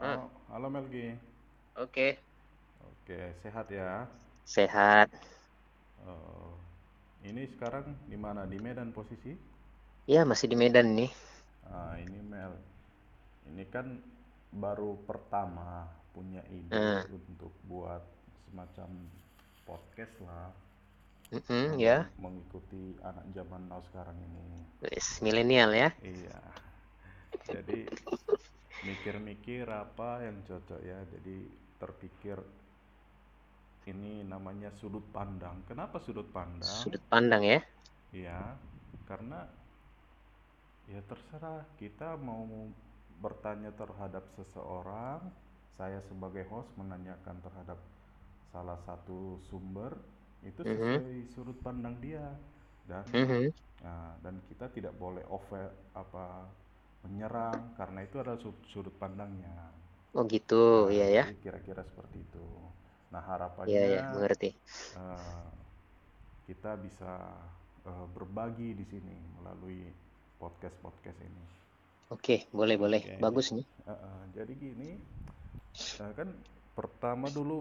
Ah, Oh, halo Melgi. oke. Oke, sehat ya. Sehat. Oh, ini sekarang di mana? Di Medan posisi? Ya, masih di Medan nih. Ah, ini Mel. Ini kan baru pertama punya ide Nah, untuk buat semacam podcast lah, mm-mm, meng- ya. mengikuti anak zaman now sekarang ini. Milenial ya. Iya. Jadi mikir-mikir apa yang cocok ya. Jadi terpikir ini namanya sudut pandang. Kenapa sudut pandang? Sudut pandang ya. Ya, karena ya terserah kita mau bertanya terhadap seseorang, saya sebagai host menanyakan terhadap salah satu sumber itu Mhm, sesuai sudut pandang dia dan mhm. nah, dan kita tidak boleh over apa menyerang karena itu adalah sud- sudut pandangnya. Oh gitu, Nah, ya ya. jadi kira-kira seperti itu. Nah, Ya ya, harapannya mengerti. eh, kita bisa eh, berbagi di sini melalui podcast-podcast ini. Oke, boleh boleh. Oke, Bagus nih. eh, eh, jadi gini, eh, kan pertama dulu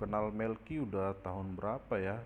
kenal Melki udah tahun berapa ya?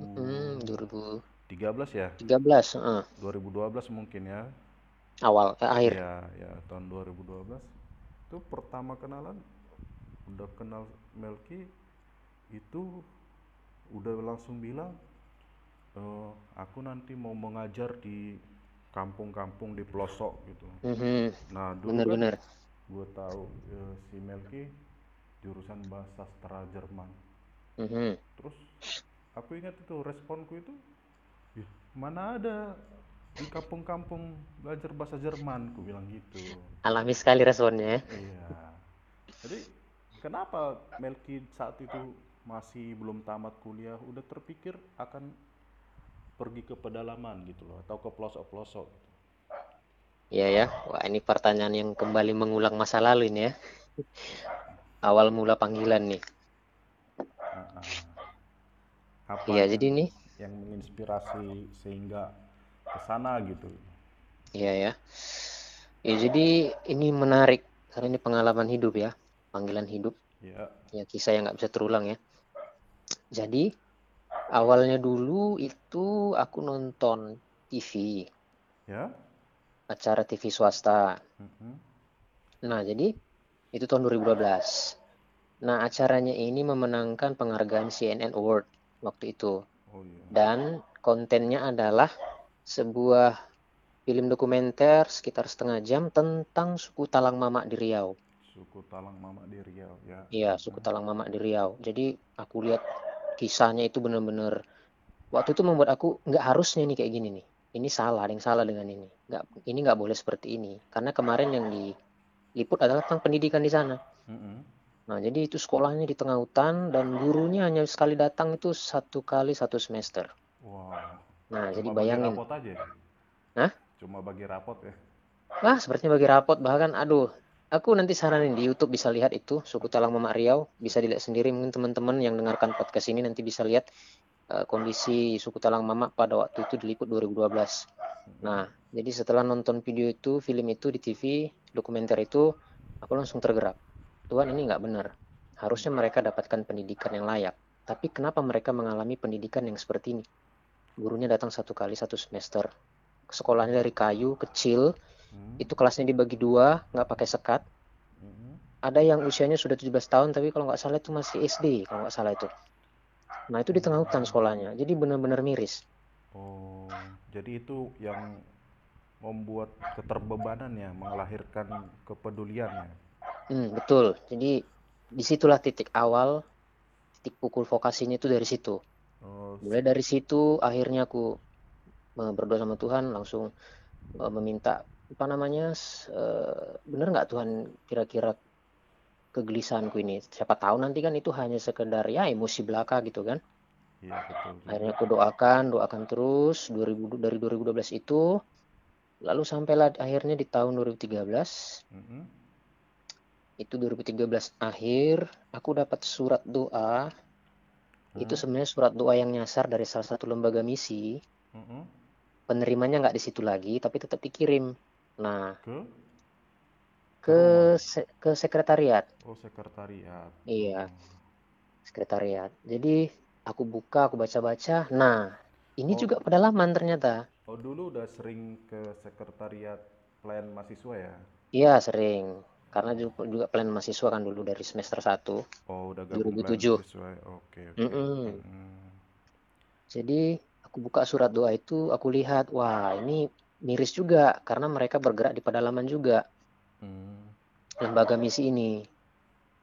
Hmm, 2013 ya? 2013, heeh. 2012 mungkin ya? Awal, eh, akhir. Iya, ya tahun 2012. Itu pertama kenalan, udah kenal Melki itu udah langsung bilang, "Eh, aku nanti mau mengajar di kampung-kampung di pelosok gitu. Mhm, Nah, dulu kan gue tahu eh, si Melki jurusan bahasa sastra Jerman. Mhm. Terus aku ingat itu responku itu, "Ih, mana ada di kampung-kampung belajar bahasa Jerman, ku bilang gitu. Alami sekali responnya ya. Iya. Jadi kenapa Melki saat itu masih belum tamat kuliah udah terpikir akan pergi ke pedalaman gitu loh atau ke pelosok-pelosok gitu. Iya ya. Wah, ini pertanyaan yang kembali mengulang masa lalu ini ya. Awal mula panggilan nih. Apa Iya, jadi nih, yang menginspirasi sehingga ke sana gitu. iya ya. Ya, jadi ini menarik karena ini pengalaman hidup ya, panggilan hidup. Ya, Ya, kisah yang nggak bisa terulang ya. Jadi, awalnya dulu itu aku nonton TV, ya. acara TV swasta. Mhm. Nah, jadi itu tahun 2012. Nah, acaranya ini memenangkan penghargaan CNN Award waktu itu. Oh iya. Dan kontennya adalah sebuah film dokumenter sekitar setengah jam tentang suku Talang Mamak di Riau. Suku Talang Mama di Riau ya. Iya, suku Talang Mamak di Riau. Jadi aku lihat kisahnya itu benar-benar waktu itu membuat aku nggak harusnya nih kayak gini nih. Ini salah, ada yang salah dengan ini. Nggak, ini nggak boleh seperti ini. Karena kemarin yang diliput adalah tentang pendidikan di sana. Mhm. Nah, jadi itu sekolahnya di tengah hutan dan gurunya hanya sekali datang itu satu kali satu semester. Wah, Nah, jadi cuma bagi bayangin. rapot aja. Hah? Cuma bagi rapot ya. Wah, sepertinya bagi rapot bahkan aduh, aku nanti saranin di YouTube bisa lihat itu suku Talang Mamak Riau, bisa dilihat sendiri mungkin teman-teman yang dengarkan podcast ini nanti bisa lihat eh, kondisi suku Talang Mamak pada waktu itu diliput 2012. Mhm. Nah, jadi setelah nonton video itu, film itu di TV, dokumenter itu, aku langsung tergerak. Tuhan ini nggak benar. Harusnya mereka dapatkan pendidikan yang layak. Tapi kenapa mereka mengalami pendidikan yang seperti ini? Gurunya datang satu kali satu semester. Sekolahnya dari kayu, kecil, Mhm. itu kelasnya dibagi dua, nggak pakai sekat. Mhm. Ada yang usianya sudah 17 tahun, tapi kalau nggak salah itu masih SD, kalau nggak salah itu. Nah, itu di tengah hutan sekolahnya. Jadi benar-benar miris. Oh, jadi itu yang membuat keterbebanan ya, melahirkan kepedulian ya. Hmm, betul. Jadi di situlah titik awal, titik pukul vokasinya itu dari situ. Oh, Mulai dari situ akhirnya aku eh, berdoa sama Tuhan, langsung eh, meminta apa namanya, eh, bener nggak Tuhan kira-kira kegelisahanku ini? Siapa tahu nanti kan itu hanya sekedar ya emosi belaka gitu kan. iya betul juga. Akhirnya aku doakan, doakan terus 2000 dari 2012 itu, lalu sampailah akhirnya di tahun 2013 Mhm. itu 2013 akhir aku dapat surat doa itu Hmm? sebenarnya surat doa yang nyasar dari salah satu lembaga misi Mhm. penerimanya nggak di situ lagi tapi tetap dikirim nah Ke? ke se- ke sekretariat. Oh, sekretariat. Iya, Oh. sekretariat. Jadi aku buka, aku baca-baca. Nah, ini Oh, juga pedalaman ternyata. oh dulu udah sering ke sekretariat plan mahasiswa ya? Iya, sering. Karena juga, plan mahasiswa kan dulu dari semester 1 oh udah gabung plan 2007. mahasiswa. ya? Oke, oke. Mm-mm. Mm. Jadi aku buka surat doa itu, aku lihat, wah ini miris juga karena mereka bergerak di pedalaman juga Mm. lembaga misi ini.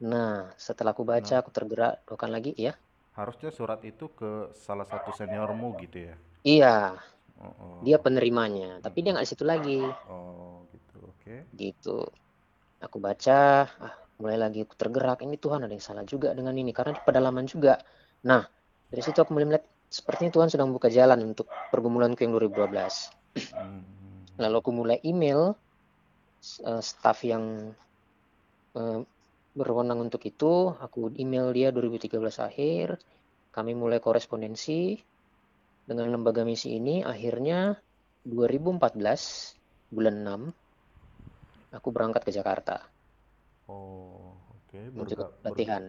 Nah, setelah aku baca, Nah, aku tergerak, doakan lagi, ya. harusnya surat itu ke salah satu seniormu gitu ya? Iya, Oh, dia oh. penerimanya, tapi dia nggak di situ lagi, Oh, gitu. Oke. gitu. Aku baca, ah, mulai lagi aku tergerak, ini Tuhan ada yang salah juga dengan ini karena di pedalaman juga. Nah, dari situ aku mulai melihat sepertinya Tuhan sedang buka jalan untuk pergumulanku yang 2012. Mm. Lalu aku mulai email eh, staff yang eh, berwenang untuk itu, aku email dia 2013 akhir, kami mulai korespondensi dengan lembaga misi ini, akhirnya 2014 bulan 6 aku berangkat ke Jakarta Oh, oke. untuk Berga, latihan.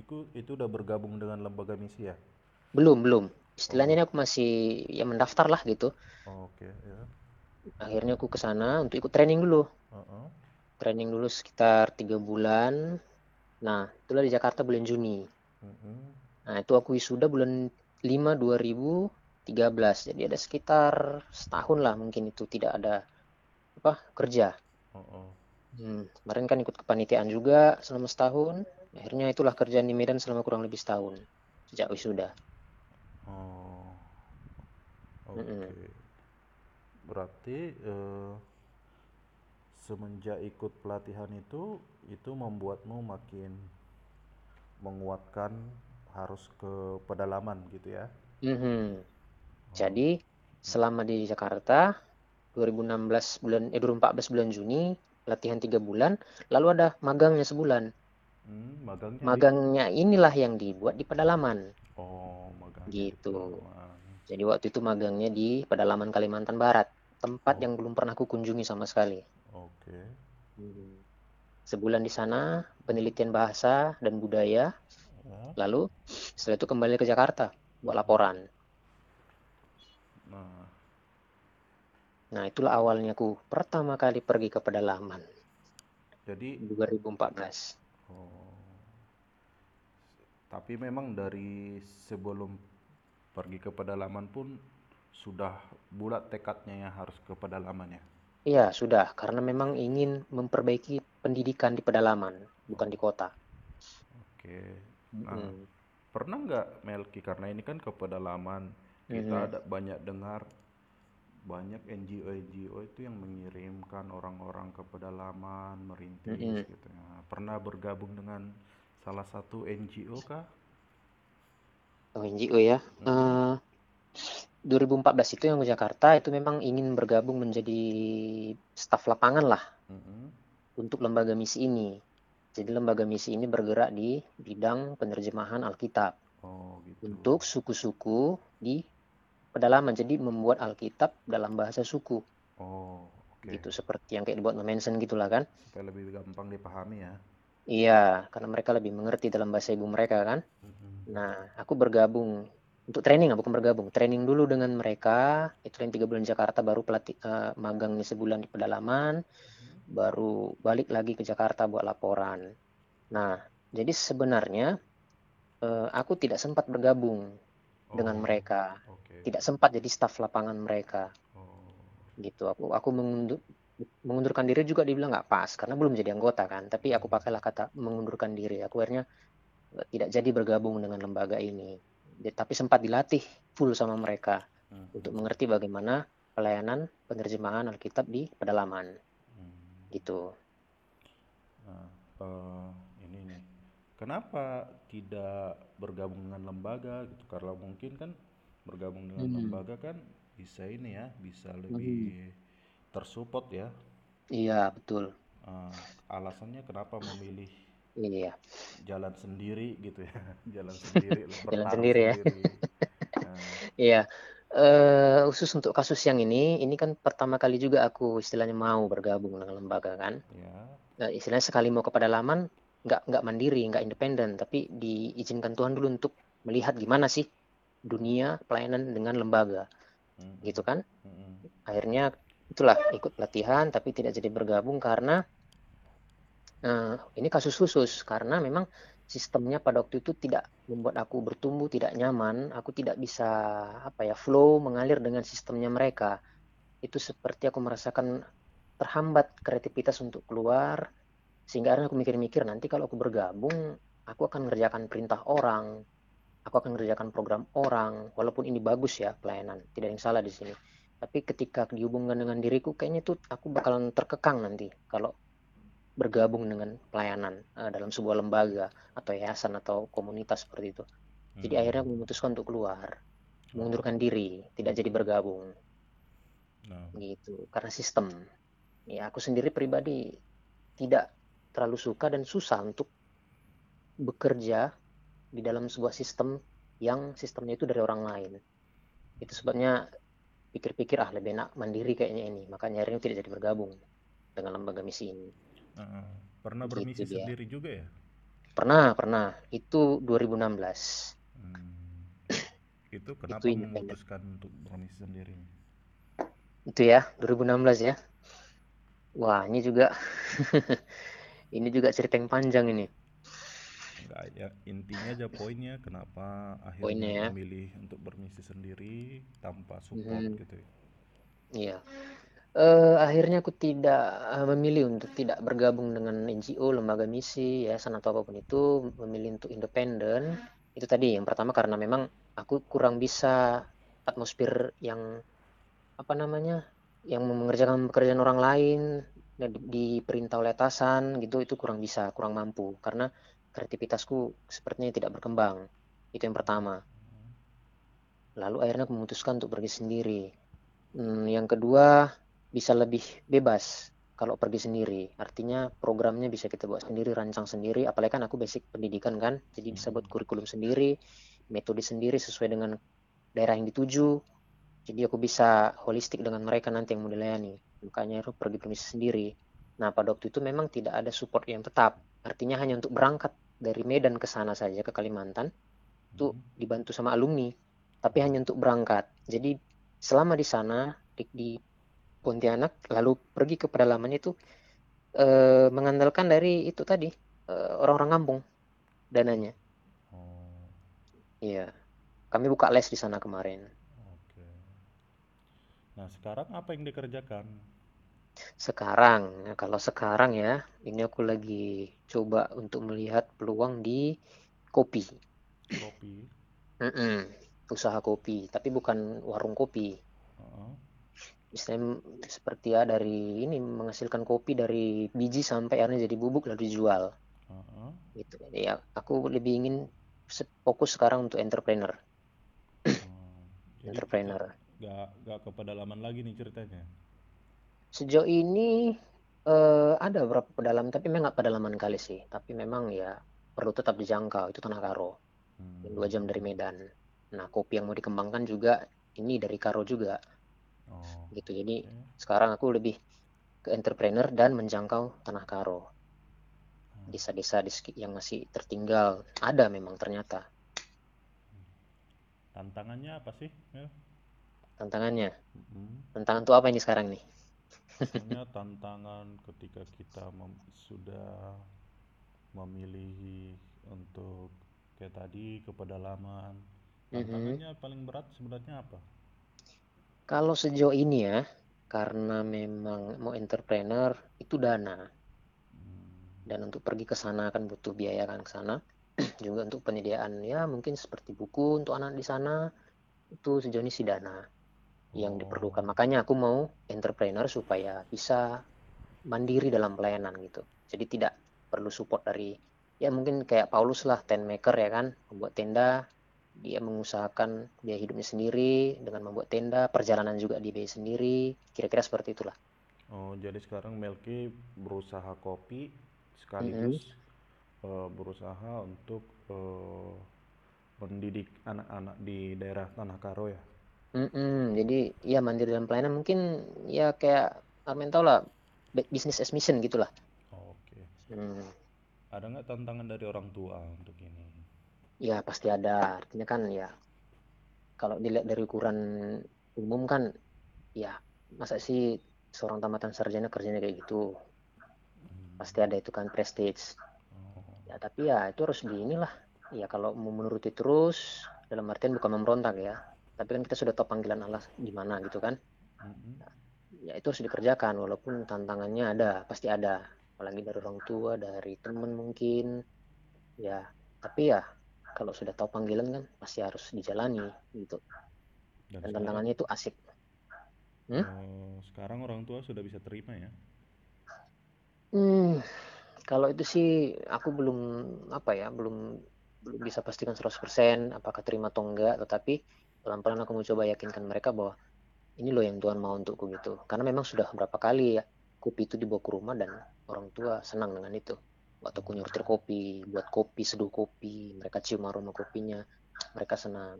itu, itu udah bergabung dengan lembaga misi ya? Belum, belum. Istilahnya Oh, ini aku masih ya mendaftar lah gitu. oh, oke ya. Akhirnya aku ke sana untuk ikut training dulu. Uh-uh. Training dulu sekitar tiga bulan. Nah, itulah di Jakarta bulan Juni. Mm-mm. Nah, itu aku wisuda bulan 5 2013. Jadi ada sekitar setahun lah mungkin itu tidak ada apa kerja. Oh. Hmm, kemarin kan ikut kepanitiaan juga selama setahun. Akhirnya itulah kerjaan di Medan selama kurang lebih setahun sejak wisuda. Oh, oke. Mm-mm. Berarti eh, semenjak ikut pelatihan itu, itu membuatmu makin menguatkan harus ke pedalaman gitu ya? Mhm. Oh, Jadi selama di Jakarta 2016 bulan eh 2014 bulan Juni latihan tiga bulan, lalu ada magangnya sebulan. hmm, magangnya di, Magangnya inilah yang dibuat di pedalaman, oh, magangnya di gitu. pedalaman. Jadi waktu itu magangnya di pedalaman Kalimantan Barat, tempat Oh, yang belum pernah aku kunjungi sama sekali. oke. Hmm. Sebulan di sana, penelitian bahasa dan budaya, Ya. lalu setelah itu kembali ke Jakarta buat laporan. Nah, Nah, itulah awalnya aku pertama kali pergi ke pedalaman, jadi 2014. oh, tapi memang dari sebelum pergi ke pedalaman pun sudah bulat tekadnya ya harus ke pedalaman ya. Iya, sudah, karena memang ingin memperbaiki pendidikan di pedalaman, bukan di kota. Oke. Nah, Mm-mm. pernah nggak Melki karena ini kan ke pedalaman kita Mhm. ada banyak dengar banyak NGO-NGO itu yang mengirimkan orang-orang ke pedalaman merintis Mm-mm. gitu ya. Pernah bergabung dengan salah satu NGO kah? Oh, NGO ya. Mm-mm. Eh, 2014 itu yang ke Jakarta itu memang ingin bergabung menjadi staf lapangan lah Mm-mm. untuk lembaga misi ini. Jadi lembaga misi ini bergerak di bidang penerjemahan Alkitab Oh gitu. untuk suku-suku di pedalaman. Jadi membuat Alkitab dalam bahasa suku. Oh oke. Gitu seperti yang kayak dibuat Mensen gitulah kan. Supaya lebih gampang dipahami ya. Iya, karena mereka lebih mengerti dalam bahasa ibu mereka kan. Mm-mm. Nah, aku bergabung untuk training, bukan bergabung. Training dulu dengan mereka. Itu yang tiga bulan di Jakarta, baru pelatih eh, magangnya sebulan di pedalaman, baru balik lagi ke Jakarta buat laporan. Nah, jadi sebenarnya eh, aku tidak sempat bergabung dengan Oh mereka, oke. tidak sempat jadi staf lapangan mereka, Oh gitu. Aku aku mengundur, mengundurkan diri juga dibilang nggak pas karena belum jadi anggota kan. Tapi aku Mm. pakailah kata mengundurkan diri. Aku akhirnya eh, tidak jadi bergabung dengan lembaga ini. Tapi sempat dilatih full sama mereka untuk Mhm. mengerti bagaimana pelayanan penerjemahan Alkitab di pedalaman, Hmm. gitu. Nah, eh, ini nih, kenapa tidak bergabung dengan lembaga gitu? Karena mungkin kan bergabung dengan Hmm. lembaga kan bisa ini ya, bisa lebih tersupport ya. Iya, betul. Eh, alasannya kenapa memilih Iya, jalan sendiri gitu ya, jalan sendiri, jalan sendiri ya. sendiri. Nah, Iya, eh khusus untuk kasus yang ini, ini kan pertama kali juga aku istilahnya mau bergabung dengan lembaga kan. Ya. Nah, istilahnya sekali mau ke pedalaman, nggak nggak mandiri, nggak independen, tapi diizinkan Tuhan dulu untuk melihat gimana sih dunia pelayanan dengan lembaga, Mm-mm. gitu kan? Mm-mm. Akhirnya itulah ikut pelatihan, tapi tidak jadi bergabung karena eh, ini kasus khusus karena memang sistemnya pada waktu itu tidak membuat aku bertumbuh, tidak nyaman, aku tidak bisa apa ya flow mengalir dengan sistemnya mereka. Itu seperti aku merasakan terhambat kreativitas untuk keluar, sehingga akhirnya aku mikir-mikir nanti kalau aku bergabung, aku akan mengerjakan perintah orang, aku akan mengerjakan program orang, walaupun ini bagus ya pelayanan, tidak ada yang salah di sini. Tapi ketika dihubungkan dengan diriku, kayaknya itu aku bakalan terkekang nanti kalau bergabung dengan pelayanan uh, dalam sebuah lembaga atau yayasan atau komunitas seperti itu. Jadi Hmm. akhirnya aku memutuskan untuk keluar, mengundurkan diri, tidak jadi bergabung Nah, gitu karena sistem. Ya aku sendiri pribadi tidak terlalu suka dan susah untuk bekerja di dalam sebuah sistem yang sistemnya itu dari orang lain. Itu sebabnya pikir-pikir ah lebih enak mandiri kayaknya ini. Makanya akhirnya tidak jadi bergabung dengan lembaga misi ini. uh-uh. Pernah Gitu bermisi dia. sendiri juga ya? Pernah, pernah. Itu 2016. Hmm. Itu kenapa Itu memutuskan untuk bermisi sendiri? Itu ya, 2016 ya. Wah, ini juga ini juga cerita yang panjang ini. Enggak, ya intinya aja poinnya kenapa akhirnya Poinnya ya. memilih untuk bermisi sendiri tanpa support Mhm. gitu ya. Iya. Eh, akhirnya aku tidak eh, memilih untuk tidak bergabung dengan NGO, lembaga misi, yayasan atau apa pun itu, memilih untuk independen. Itu tadi yang pertama karena memang aku kurang bisa atmosfer yang apa namanya, yang mengerjakan pekerjaan orang lain dan di, diperintah oleh atasan gitu itu kurang bisa, kurang mampu karena kreativitasku sepertinya tidak berkembang. Itu yang pertama. Lalu akhirnya aku memutuskan untuk pergi sendiri. Hmm, yang kedua, bisa lebih bebas kalau pergi sendiri. Artinya programnya bisa kita buat sendiri, rancang sendiri. Apalagi kan aku basic pendidikan kan, jadi bisa buat kurikulum sendiri, metode sendiri sesuai dengan daerah yang dituju. Jadi aku bisa holistik dengan mereka nanti yang mau dilayani. Makanya aku pergi permisi sendiri. Nah, pada waktu itu memang tidak ada support yang tetap. Artinya hanya untuk berangkat dari Medan ke sana saja ke Kalimantan itu Mhm. dibantu sama alumni, tapi hanya untuk berangkat. Jadi selama di sana di, di Pontianak lalu pergi ke pedalaman itu eh, mengandalkan dari itu tadi eh, orang-orang kampung dananya. Oh, Iya. Kami buka les di sana kemarin. Nah, sekarang apa yang dikerjakan? Sekarang, nah kalau sekarang ya, ini aku lagi coba untuk melihat peluang di kopi. Kopi. Mm-mm. Usaha kopi, tapi bukan warung kopi. Istilahnya seperti ya dari ini menghasilkan kopi dari biji sampai akhirnya jadi bubuk lalu dijual gitu. Ya, aku lebih ingin fokus sekarang untuk entrepreneur, Oh, jadi entrepreneur. Gak, gak ke pedalaman lagi nih ceritanya. Sejauh ini eh, ada beberapa pedalaman, tapi memang nggak pedalaman kali sih. Tapi memang ya perlu tetap dijangkau. Itu Tanah Karo, yang dua Hmm. jam dari Medan. Nah, kopi yang mau dikembangkan juga ini dari Karo juga, Oh, gitu. Jadi oke. sekarang aku lebih ke entrepreneur dan menjangkau Tanah Karo, Hmm. desa-desa di yang masih tertinggal. Ada memang ternyata Tantangannya apa sih? Ya. Tantangannya. Mm-mm. Tantangan tuh apa ini sekarang nih? Maksudnya tantangan ketika kita mem- sudah memilih untuk kayak tadi ke pedalaman. Mhm. Tantangannya paling berat sebenarnya apa? Kalau sejauh ini ya, karena memang mau entrepreneur itu dana. Hmm. dan untuk pergi ke sana kan butuh biaya kan ke sana juga untuk penyediaan ya mungkin seperti buku untuk anak di sana itu sejauh ini sih dana yang diperlukan. Oh, makanya aku mau entrepreneur supaya bisa mandiri dalam pelayanan gitu. Jadi tidak perlu support dari ya mungkin kayak Paulus lah tent maker ya kan membuat tenda dia mengusahakan biaya hidupnya sendiri dengan membuat tenda perjalanan juga dibiayai sendiri kira-kira seperti itulah. Oh, jadi sekarang Melki berusaha kopi sekaligus eh, berusaha untuk eh, mendidik anak-anak di daerah Tanah Karo ya. Mm-mm, jadi ya mandiri dalam pelayanan mungkin ya kayak Armen tau lah bi- business as mission gitulah. Oke. Hmm, Ada nggak tantangan dari orang tua untuk ini? ya pasti ada. Artinya kan ya kalau dilihat dari ukuran umum kan ya masa sih seorang tamatan sarjana kerjanya kayak gitu. Hmm. Pasti ada itu kan prestige. Oh. Ya tapi ya itu harus di inilah. Ya kalau mau menuruti terus dalam artian bukan memberontak ya. Tapi kan kita sudah tahu panggilan Allah di mana gitu kan. Mm-mm. ya itu harus dikerjakan walaupun tantangannya ada pasti ada apalagi dari orang tua dari temen mungkin ya tapi ya kalau sudah tahu panggilan kan pasti harus dijalani gitu Dan dan tantangannya itu asik hmm? sekarang orang tua sudah bisa terima ya? Hmm, kalau itu sih aku belum apa ya belum belum bisa pastikan 100% apakah terima atau enggak tetapi pelan-pelan aku mau coba yakinkan mereka bahwa ini loh yang Tuhan mau untukku gitu. Karena memang sudah berapa kali ya kopi itu dibawa ke rumah dan orang tua senang dengan itu. Waktu aku nyortir Oh, kopi buat kopi seduh kopi mereka cium aroma kopinya mereka senang.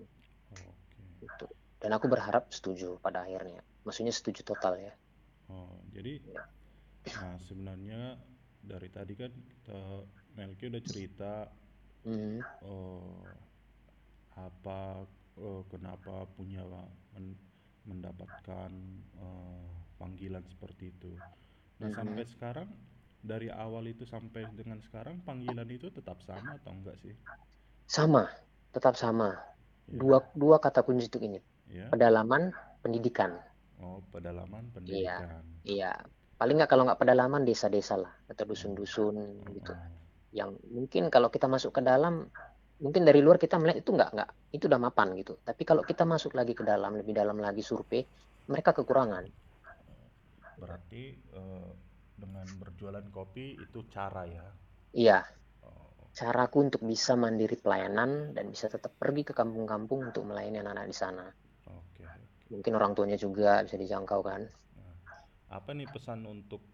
Gitu. Dan aku berharap setuju pada akhirnya. Maksudnya setuju total ya. Oh, jadi, nah sebenarnya dari tadi kan kita Melki udah cerita Mhm, eh, apa eh, kenapa punya men- mendapatkan eh, panggilan seperti itu. Nah, mhm. sampai sekarang dari awal itu sampai dengan sekarang panggilan itu tetap sama atau enggak sih? sama tetap sama Ya, dua dua kata kunci untuk ini ya. pedalaman pendidikan Oh, pedalaman iya pendidikan. iya paling nggak kalau nggak pedalaman desa-desa lah atau dusun-dusun oh, gitu yang mungkin kalau kita masuk ke dalam mungkin dari luar kita melihat itu nggak nggak itu udah mapan gitu. Tapi kalau kita masuk lagi ke dalam lebih dalam lagi survei mereka kekurangan. Berarti eh, dengan berjualan kopi itu cara ya. iya. Oh, caraku untuk bisa mandiri pelayanan dan bisa tetap pergi ke kampung-kampung untuk melayani anak-anak di sana. Oke. mungkin orang tuanya juga bisa dijangkau kan. Nah, apa nih pesan untuk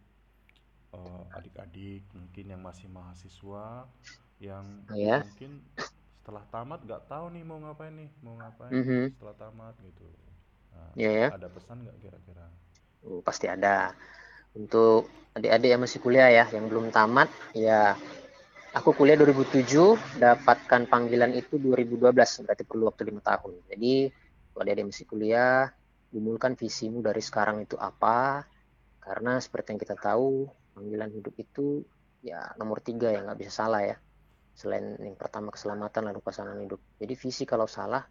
eh, adik-adik mungkin yang masih mahasiswa yang ya mungkin setelah tamat nggak tahu nih mau ngapain nih, mau ngapain Mhm. setelah tamat gitu. Nah, ya ya ada pesan nggak kira-kira? Oh, pasti ada untuk adik-adik yang masih kuliah ya yang belum tamat ya Aku kuliah 2007, dapatkan panggilan itu 2012, berarti perlu waktu lima tahun. Jadi, kalau dia masih kuliah, gumulkan visimu dari sekarang itu apa, karena seperti yang kita tahu, panggilan hidup itu ya nomor tiga ya nggak bisa salah ya. Selain yang pertama keselamatan, lalu pasangan hidup. Jadi visi kalau salah,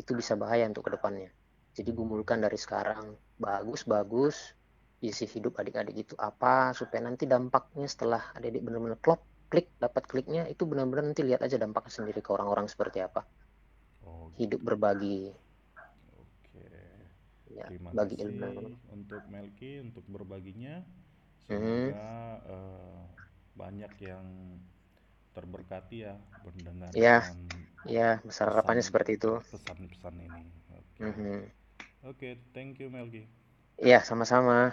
itu bisa bahaya untuk ke depannya. Jadi gumulkan dari sekarang, bagus-bagus, isi hidup adik-adik itu apa, supaya nanti dampaknya setelah adik-adik benar-benar klop, klik dapat kliknya itu benar-benar nanti lihat aja dampaknya sendiri ke orang-orang seperti apa Oh hidup berbagi Oke. ya Terima bagi ilmu kasih untuk Melki untuk berbaginya. Mhm. Semoga eh, banyak yang terberkati ya ya mendengarkan ya besar harapannya seperti itu pesan-pesan ini. Oke. Mhm. Oke, thank you Melki. ya sama-sama